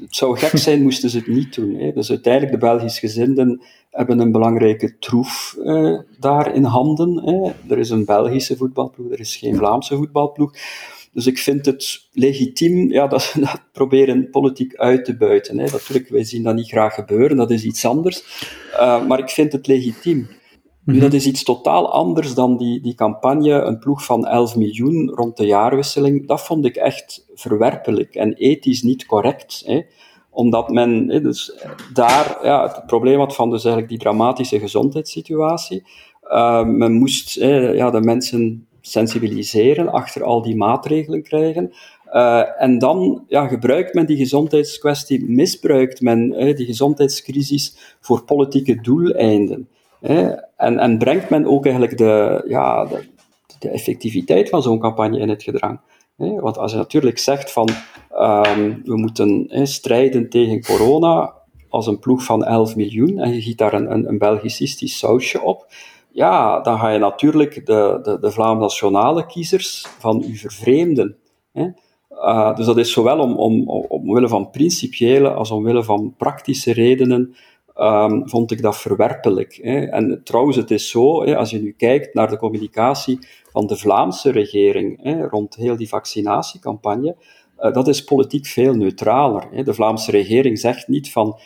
het zou gek zijn moesten ze het niet doen. Hè. Dus uiteindelijk, de Belgisch gezinden hebben een belangrijke troef uh, daar in handen. Hè. Er is een Belgische voetbalploeg, er is geen Vlaamse voetbalploeg. Dus ik vind het legitiem ja, dat, dat proberen politiek uit te buiten. Hè. Natuurlijk, wij zien dat niet graag gebeuren, dat is iets anders. Uh, maar ik vind het legitiem. Nu, dat is iets totaal anders dan die, die campagne, een ploeg van 11 miljoen rond de jaarwisseling. Dat vond ik echt verwerpelijk en ethisch niet correct. Hè omdat men dus daar ja, het probleem had van dus eigenlijk die dramatische gezondheidssituatie. Uh, men moest ja, de mensen sensibiliseren, achter al die maatregelen krijgen. Uh, en dan ja, gebruikt men die gezondheidskwestie, misbruikt men die gezondheidscrisis voor politieke doeleinden. En, en brengt men ook eigenlijk de, ja, de, de effectiviteit van zo'n campagne in het gedrang. Want als je natuurlijk zegt van um, we moeten strijden tegen corona als een ploeg van 11 miljoen en je giet daar een, een, een sausje op, ja, dan ga je natuurlijk de, de, de nationale kiezers van u vervreemden. Hè? Uh, dus dat is zowel om, om, omwille van principiële als omwille van praktische redenen um, vond ik dat verwerpelijk. Hè. En trouwens, het is zo, hè, als je nu kijkt naar de communicatie van de Vlaamse regering hè, rond heel die vaccinatiecampagne, uh, dat is politiek veel neutraler. De Vlaamse regering zegt niet van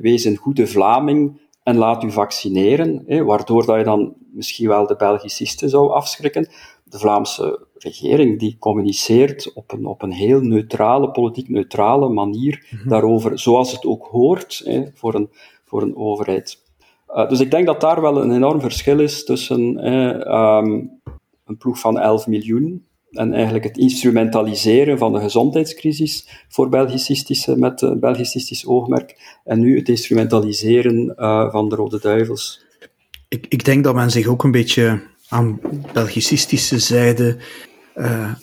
wees een goede Vlaming en laat u vaccineren, hè, waardoor dat je dan misschien wel de Belgicisten zou afschrikken. De Vlaamse regering die communiceert op een, op een heel neutrale, politiek neutrale manier mhm. daarover, zoals het ook hoort hè, voor een voor een overheid. Uh, dus ik denk dat daar wel een enorm verschil is tussen eh, um, een ploeg van 11 miljoen en eigenlijk het instrumentaliseren van de gezondheidscrisis voor Belgicistische, met een Belgicistisch oogmerk, en nu het instrumentaliseren uh, van de Rode Duivels. Ik, ik denk dat men zich ook een beetje aan Belgicistische zijde uh,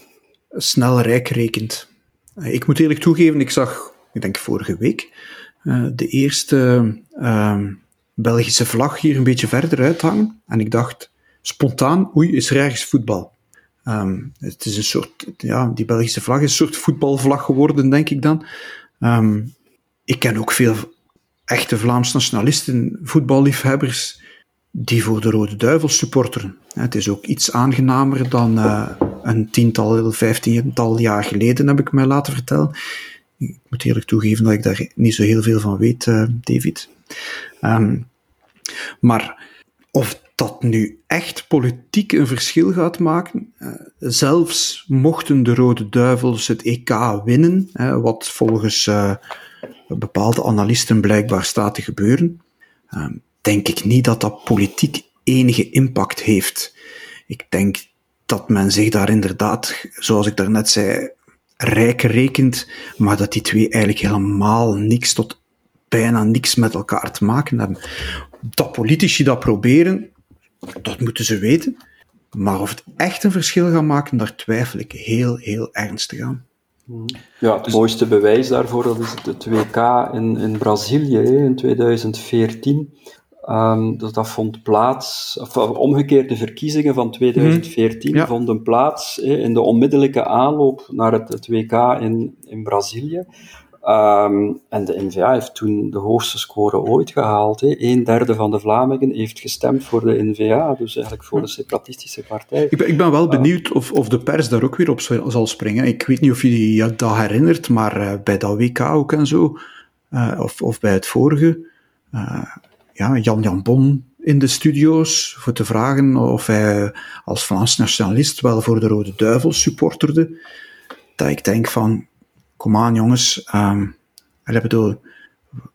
snel rijk rekent. Ik moet eerlijk toegeven, ik zag, ik denk vorige week, de eerste uh, Belgische vlag hier een beetje verder uithangen. En ik dacht spontaan, oei, is er ergens voetbal? Um, het is een soort, ja, die Belgische vlag is een soort voetbalvlag geworden, denk ik dan. Um, ik ken ook veel echte Vlaams nationalisten, voetballiefhebbers, die voor de Rode Duivels supporteren. Het is ook iets aangenamer dan uh, een tiental, vijftiental jaar geleden, heb ik mij laten vertellen. Ik moet eerlijk toegeven dat ik daar niet zo heel veel van weet, uh, David. Um, maar of dat nu echt politiek een verschil gaat maken, uh, zelfs mochten de Rode Duivels het EK winnen, wat volgens uh, bepaalde analisten blijkbaar staat te gebeuren, ehm, denk ik niet dat dat politiek enige impact heeft. Ik denk dat men zich daar inderdaad, zoals ik daarnet zei, rijk rekent, maar dat die twee eigenlijk helemaal niks tot bijna niks met elkaar te maken hebben. Dat politici dat proberen, dat moeten ze weten. Maar of het echt een verschil gaat maken, daar twijfel ik heel, heel ernstig aan. Ja, het mooiste bewijs daarvoor dat is het WK in, in Brazilië in 2014. Um, dus dat vond plaats, of omgekeerd, de verkiezingen van 2014 mhm. vonden plaats in de onmiddellijke aanloop naar het, het WK in, in Brazilië. Um, en de NVA heeft toen de hoogste score ooit gehaald. Hè. Een derde van de Vlamingen heeft gestemd voor de NVA, dus eigenlijk voor de separatistische partij. Ik ben, ik ben wel ehm, benieuwd of, of de pers daar ook weer op zal springen. Ik weet niet of je je dat herinnert, maar uh, bij dat WK ook en zo, uh, of, of bij het vorige, uh, ja, Jan Jan Bon in de studio's voor te vragen of hij als Vlaams nationalist wel voor de Rode Duivel supporterde. Dat ik denk van, kom aan jongens, um, ik bedoel,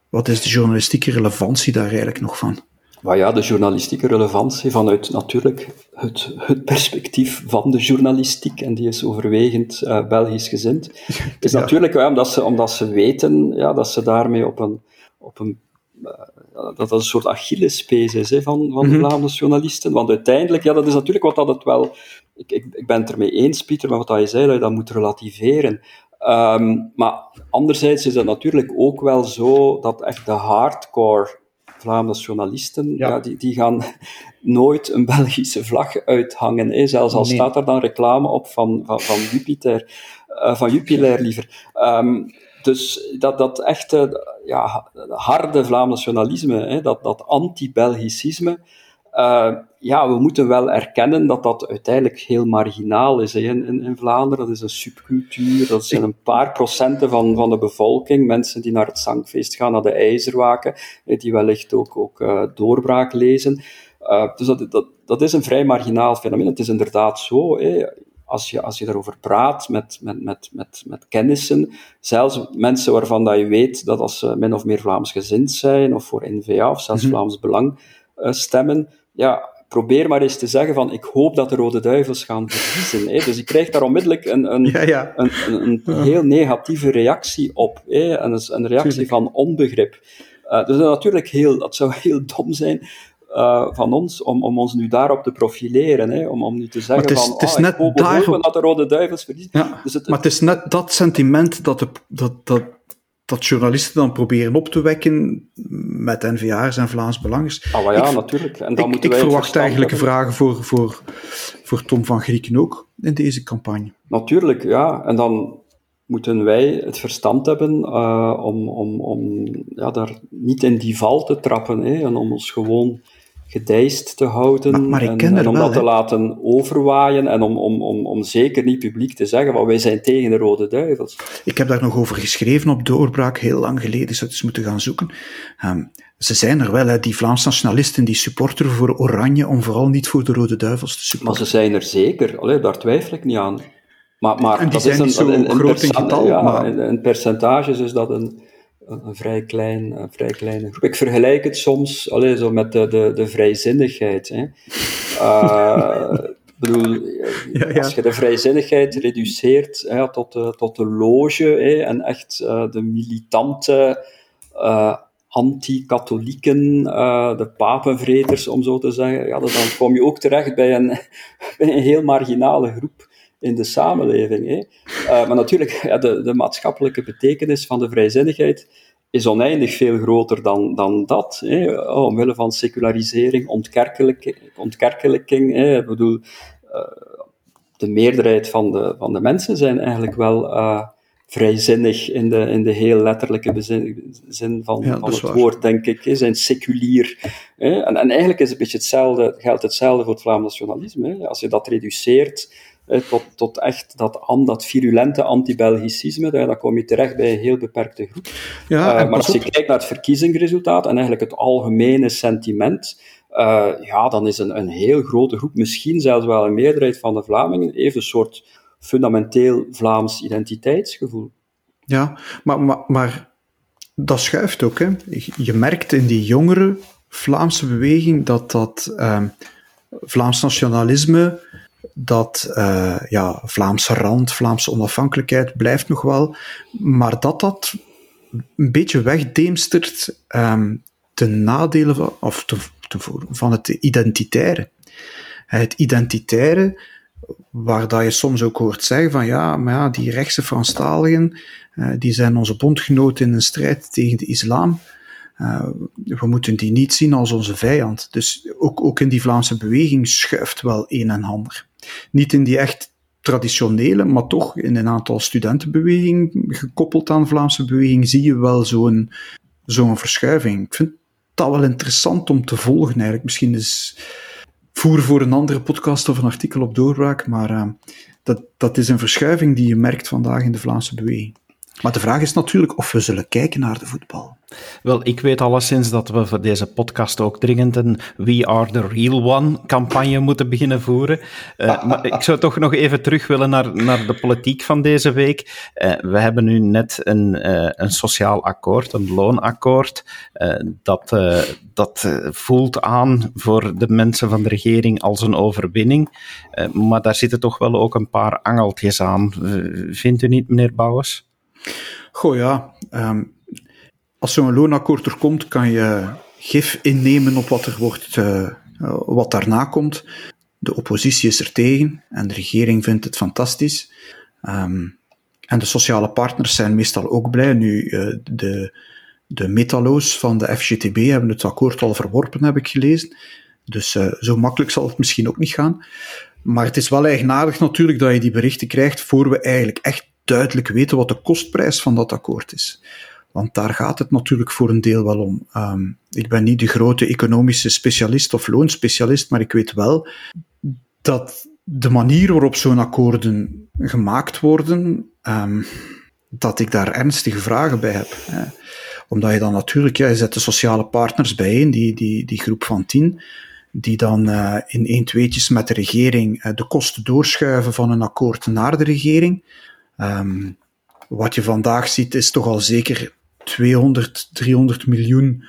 wat is de journalistieke relevantie daar eigenlijk nog van? Maar ja, de journalistieke relevantie vanuit natuurlijk het, het perspectief van de journalistiek, en die is overwegend uh, Belgisch gezind, is natuurlijk ja, omdat, ze, omdat ze weten ja, dat ze daarmee op een, op een uh, dat dat een soort Achillespees is hè, van, van de mhm. Vlaamse journalisten. Want uiteindelijk, ja, dat is natuurlijk wat dat het wel... Ik, ik, ik ben het ermee eens, Pieter, met wat je zei, dat je dat moet relativeren. Um, maar anderzijds is het natuurlijk ook wel zo dat echt de hardcore Vlaamse journalisten, ja. die, die gaan nooit een Belgische vlag uithangen. Hè. Zelfs al staat er dan reclame op van, van, van Jupiter, uh, van Jupiler liever. Um, dus dat, dat echte ja, harde Vlaams nationalisme, hè, dat, dat anti-Belgicisme, ja, we moeten wel erkennen dat dat uiteindelijk heel marginaal is in, in, in, Vlaanderen. Dat is een subcultuur, dat zijn een paar procenten van, van de bevolking. Mensen die naar het zangfeest gaan, naar de ijzerwaken, die wellicht ook, ook doorbraak lezen. dus dat, dat, dat is een vrij marginaal fenomeen. Het is inderdaad zo, als je, als je daarover praat met, met, met, met, met kennissen, zelfs mensen waarvan dat je weet dat als ze min of meer Vlaams gezind zijn, of voor N-VA, of zelfs mm Vlaams Belang uh, stemmen, ja, probeer maar eens te zeggen van ik hoop dat de Rode Duivels gaan verliezen. Hè. Dus je krijgt daar onmiddellijk een, een, ja, ja. een, een, een heel negatieve reactie op. Hè. En een, reactie Tuurlijk. van onbegrip. Uh, dus dat, natuurlijk heel, dat zou heel dom zijn uh, van ons om, om ons nu daarop te profileren. Hè, om, om nu te zeggen is, van, het is oh, net ik daarop... dat de Rode Duivels verliezen. Ja, dus het, maar het is net dat sentiment dat, de, dat, dat, dat journalisten dan proberen op te wekken met NVA's en Vlaams Belangers. Ah, ja, ik, natuurlijk. En dan ik, ik verwacht eigenlijk hebben. vragen voor, voor, voor Tom van Grieken ook in deze campagne. Natuurlijk, ja. En dan moeten wij het verstand hebben uh, om, om, om ja, daar niet in die val te trappen hè, en om ons gewoon gedijst te houden maar, maar en, en, om wel, dat te laten overwaaien en om, om, om, om zeker niet publiek te zeggen, want wij zijn tegen de Rode Duivels. Ik heb daar nog over geschreven op Doorbraak, heel lang geleden, ik zou het eens moeten gaan zoeken. Um, ze zijn er wel, hè, die Vlaams nationalisten, die supporteren voor Oranje, om vooral niet voor de Rode Duivels te supporteren. Maar ze zijn er zeker, Allee, daar twijfel ik niet aan. Maar, maar en die dat zijn is een, niet zo een, groot in getal, ja, maar... in, in percentages is dat een, een, vrij, klein, een vrij kleine groep. Ik vergelijk het soms allee, zo met de, de, de vrijzinnigheid. Hè. Uh, bedoel, Ja, ja. als je de vrijzinnigheid reduceert hè, tot, de, tot de loge hè, en echt uh, de militante uh, anti-katholieken, de papenvreters, om zo te zeggen, ja, dan kom je ook terecht bij een, bij een heel marginale groep in de samenleving. Hè. Uh, maar natuurlijk, ja, de, de maatschappelijke betekenis van de vrijzinnigheid is oneindig veel groter dan, dan dat. Hè. Oh, omwille van secularisering, ontkerkelijking. ontkerkelijking hè. Ik bedoel, uh, de meerderheid van de, van de mensen zijn eigenlijk wel uh, vrijzinnig in de, in de heel letterlijke bezin, zin van, Ja, van het waar. woord, denk ik. Hè. Zijn seculier. Hè. En, en eigenlijk is het een beetje hetzelfde, geldt hetzelfde voor het Vlaams nationalisme. Hè. Als je dat reduceert eh, tot, tot echt dat, an, dat virulente anti-Belgicisme, dan, dan kom je terecht bij een heel beperkte groep. Ja, Uh, en maar als je op, kijkt naar het verkiezingsresultaat en eigenlijk het algemene sentiment, uh, ja, dan is een, een heel grote groep, misschien zelfs wel een meerderheid van de Vlamingen, heeft een soort fundamenteel Vlaams identiteitsgevoel. Ja, maar, maar, maar dat schuift ook. Hè. Je merkt in die jongere Vlaamse beweging dat dat ehm, Vlaams nationalisme, dat uh, ja, Vlaamse rand, Vlaamse onafhankelijkheid blijft nog wel, maar dat dat een beetje wegdeemstert um, ten nadele van, of te, te, van het identitaire. Het identitaire, waar dat je soms ook hoort zeggen van ja, maar ja, die rechtse Franstaligen, uh, die zijn onze bondgenoten in een strijd tegen de islam. Uh, we moeten die niet zien als onze vijand. Dus ook, ook in die Vlaamse beweging schuift wel een en ander. Niet in die echt traditionele, maar toch in een aantal studentenbewegingen gekoppeld aan Vlaamse beweging zie je wel zo'n zo'n verschuiving. Ik vind dat wel interessant om te volgen eigenlijk. Misschien is voer voor een andere podcast of een artikel op doorbraak, maar uh, dat, dat is een verschuiving die je merkt vandaag in de Vlaamse beweging. Maar de vraag is natuurlijk of we zullen kijken naar de voetbal. Wel, ik weet alleszins dat we voor deze podcast ook dringend een We Are The Real One campagne moeten beginnen voeren. Uh, maar ik zou toch nog even terug willen naar, naar de politiek van deze week. Uh, we hebben nu net een, uh, een sociaal akkoord, een loonakkoord, dat, dat voelt aan voor de mensen van de regering als een overwinning. maar daar zitten toch wel ook een paar angeltjes aan. vindt u niet, meneer Bouwers? Goh ja, um, als zo'n loonakkoord er komt, kan je gif innemen op wat er wordt, uh, wat daarna komt. De oppositie is er tegen en de regering vindt het fantastisch. Um, en de sociale partners zijn meestal ook blij. Nu, uh, de, de metalo's van de FGTB hebben het akkoord al verworpen, heb ik gelezen. Dus uh, zo makkelijk zal het misschien ook niet gaan. Maar het is wel eigenaardig natuurlijk dat je die berichten krijgt voor we eigenlijk echt duidelijk weten wat de kostprijs van dat akkoord is. Want daar gaat het natuurlijk voor een deel wel om. Ehm, ik ben niet de grote economische specialist of loonspecialist, maar ik weet wel dat de manier waarop zo'n akkoorden gemaakt worden, ehm, dat ik daar ernstige vragen bij heb. Hè. Omdat je dan natuurlijk, ja, je zet de sociale partners bijeen, die, die, die groep van tien, die dan uh, in één tweetjes met de regering uh, de kosten doorschuiven van een akkoord naar de regering. Um, wat je vandaag ziet is toch al zeker 200, 300 miljoen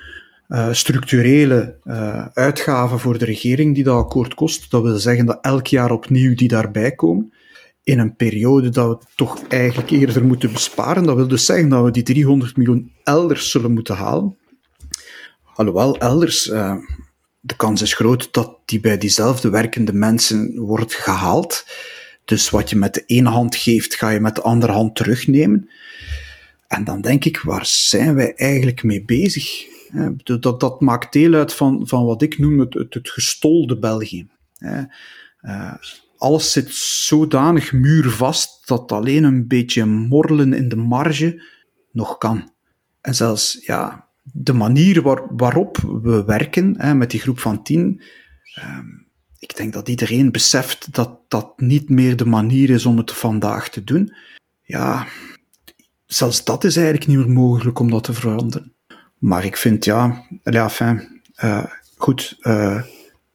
uh, structurele uh, uitgaven voor de regering die dat akkoord kost. Dat wil zeggen dat elk jaar opnieuw die daarbij komen. In een periode dat we toch eigenlijk eerder moeten besparen. Dat wil dus zeggen dat we die 300 miljoen elders zullen moeten halen. Alhoewel, elders, uh, de kans is groot dat die bij diezelfde werkende mensen wordt gehaald. Dus wat je met de ene hand geeft, ga je met de andere hand terugnemen. En dan denk ik, waar zijn wij eigenlijk mee bezig? Dat, dat maakt deel uit van, van wat ik noem het, het, gestolde België. Uh, alles zit zodanig muurvast dat alleen een beetje morrelen in de marge nog kan. En zelfs ja, de manier waar, waarop we werken met die groep van tien, ehm, ik denk dat iedereen beseft dat dat niet meer de manier is om het vandaag te doen. Ja, zelfs dat is eigenlijk niet meer mogelijk om dat te veranderen. Maar ik vind, ja, ja fijn, uh, goed, uh,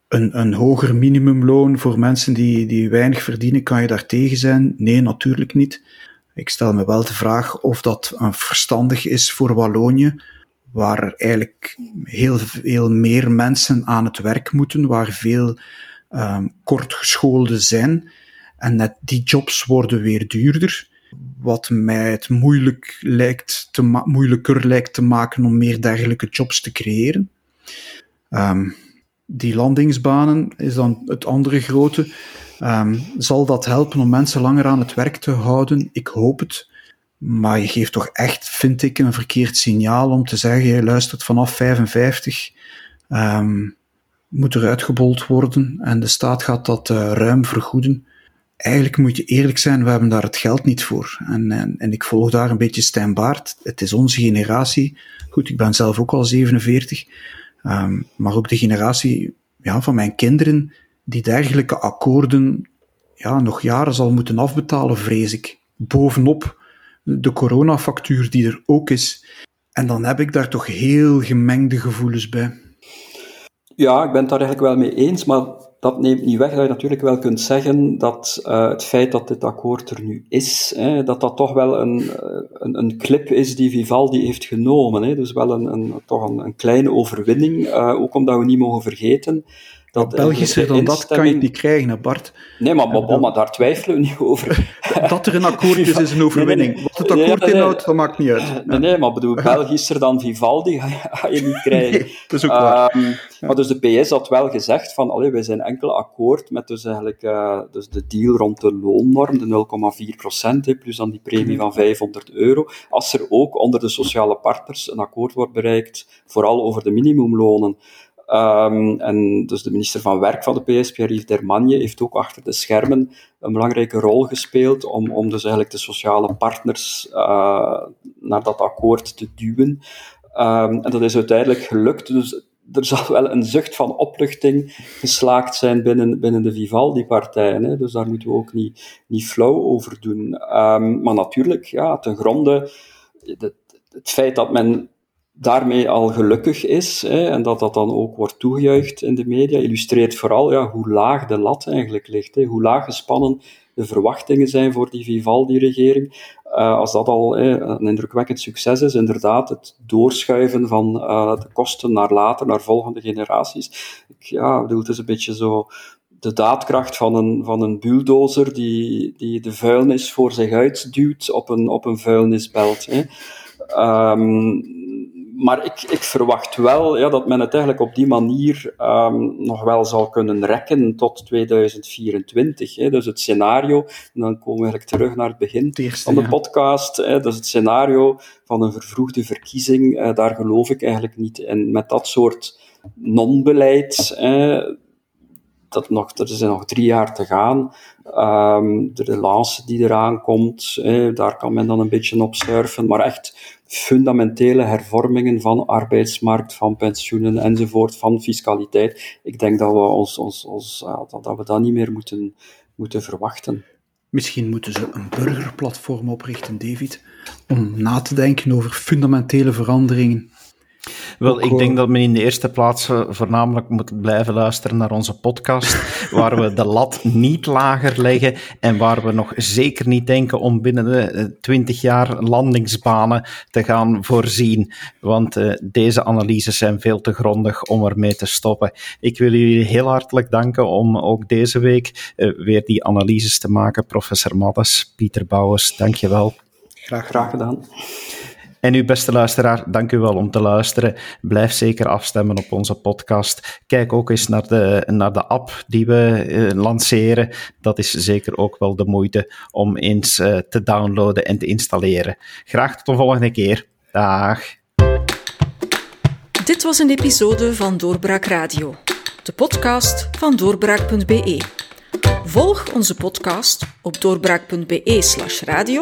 een, een hoger minimumloon voor mensen die, die weinig verdienen, kan je daar tegen zijn? Nee, natuurlijk niet. Ik stel me wel de vraag of dat verstandig is voor Wallonië, waar eigenlijk heel veel meer mensen aan het werk moeten, waar veel um, kortgeschoolden zijn. En net die jobs worden weer duurder wat mij het moeilijk lijkt te moeilijker lijkt te maken om meer dergelijke jobs te creëren. Um, die landingsbanen is dan het andere grote. Um, zal dat helpen om mensen langer aan het werk te houden? Ik hoop het. Maar je geeft toch echt, vind ik, een verkeerd signaal om te zeggen: je luistert vanaf 55, um, ehm, moet er uitgebold worden en de staat gaat dat uh, ruim vergoeden eigenlijk moet je eerlijk zijn, we hebben daar het geld niet voor. En, en, en ik volg daar een beetje Stijn. Het is onze generatie. Goed, ik ben zelf ook al 47. Um, ehm, maar ook de generatie ja, van mijn kinderen, die dergelijke akkoorden ja, nog jaren zal moeten afbetalen, vrees ik. Bovenop de coronafactuur die er ook is. En dan heb ik daar toch heel gemengde gevoelens bij. Ja, ik ben het daar eigenlijk wel mee eens, maar dat neemt niet weg dat je natuurlijk wel kunt zeggen dat uh, het feit dat dit akkoord er nu is, hè, dat dat toch wel een, eh, een, een, clip is die Vivaldi heeft genomen. Hè. Dus wel een, een toch een, een, kleine overwinning, uh, ook omdat we niet mogen vergeten dat Belgischer dan dat kan je niet krijgen, Bart. Nee, maar, maar, maar daar twijfelen we niet over. dat er een akkoord is, is een overwinning. Wat het akkoord nee, inhoudt, dat maakt niet uit. Nee, nee maar bedoel, Belgischer dan Vivaldi ga je, niet krijgen. Dat is ook waar. Um, maar dus de PS had wel gezegd van, allee, wij zijn enkel akkoord met dus eigenlijk uh, dus de deal rond de loonnorm, de 0,4 procent, plus dan die premie van 500 euro. Als er ook onder de sociale partners een akkoord wordt bereikt, vooral over de minimumlonen, Um, en dus de minister van Werk van de PS, Pierre-Yves Dermagne, heeft ook achter de schermen een belangrijke rol gespeeld om, om dus eigenlijk de sociale partners uh, naar dat akkoord te duwen. Um, en dat is uiteindelijk gelukt. Dus er zal wel een zucht van opluchting geslaagd zijn binnen, binnen de Vivaldi-partijen. Dus daar moeten we ook niet, niet flauw over doen. Um, maar natuurlijk, ja, ten gronde, het feit dat men daarmee al gelukkig is hè, en dat dat dan ook wordt toegejuicht in de media, illustreert vooral ja, hoe laag de lat eigenlijk ligt, hè, hoe laag gespannen de verwachtingen zijn voor die Vivaldi-regering. Uh, als dat al een indrukwekkend succes is, inderdaad, het doorschuiven van uh, de kosten naar later, naar volgende generaties. Ik, ja, bedoel, het is een beetje zo de daadkracht van een, van een bulldozer die, die de vuilnis voor zich uitduwt op een, op een vuilnisbelt. Hè. Um, maar ik, ik verwacht wel ja, dat men het eigenlijk op die manier um, nog wel zal kunnen rekken tot 2024. Hè. Dus het scenario, en dan komen we eigenlijk terug naar het begin van de podcast, hè, dus het scenario van een vervroegde verkiezing, uh, daar geloof ik eigenlijk niet in. Met dat soort non-beleid, dat nog, er zijn nog drie jaar te gaan. Um, de relance die eraan komt, daar kan men dan een beetje op surfen. Maar echt fundamentele hervormingen van arbeidsmarkt, van pensioenen enzovoort, van fiscaliteit. Ik denk dat we, ons, ons, ons, dat we dat niet meer moeten, moeten verwachten. Misschien moeten ze een burgerplatform oprichten, David, om na te denken over fundamentele veranderingen wel, ik denk dat men in de eerste plaats eh, voornamelijk moet blijven luisteren naar onze podcast, waar we de lat niet lager leggen en waar we nog zeker niet denken om binnen de 20 eh, jaar landingsbanen te gaan voorzien. Want uh, deze analyses zijn veel te grondig om ermee te stoppen. Ik wil jullie heel hartelijk danken om ook deze week uh, weer die analyses te maken. Professor Maddes, Pieter Bouwers, dankjewel. Graag, graag gedaan. En uw beste luisteraar, dank u wel om te luisteren. Blijf zeker afstemmen op onze podcast. Kijk ook eens naar de, naar de app die we eh, lanceren. Dat is zeker ook wel de moeite om eens uh, te downloaden en te installeren. Graag tot de volgende keer. Dag. Dit was een episode van Doorbraak Radio, de podcast van doorbraak.be. Volg onze podcast op doorbraak.be/radio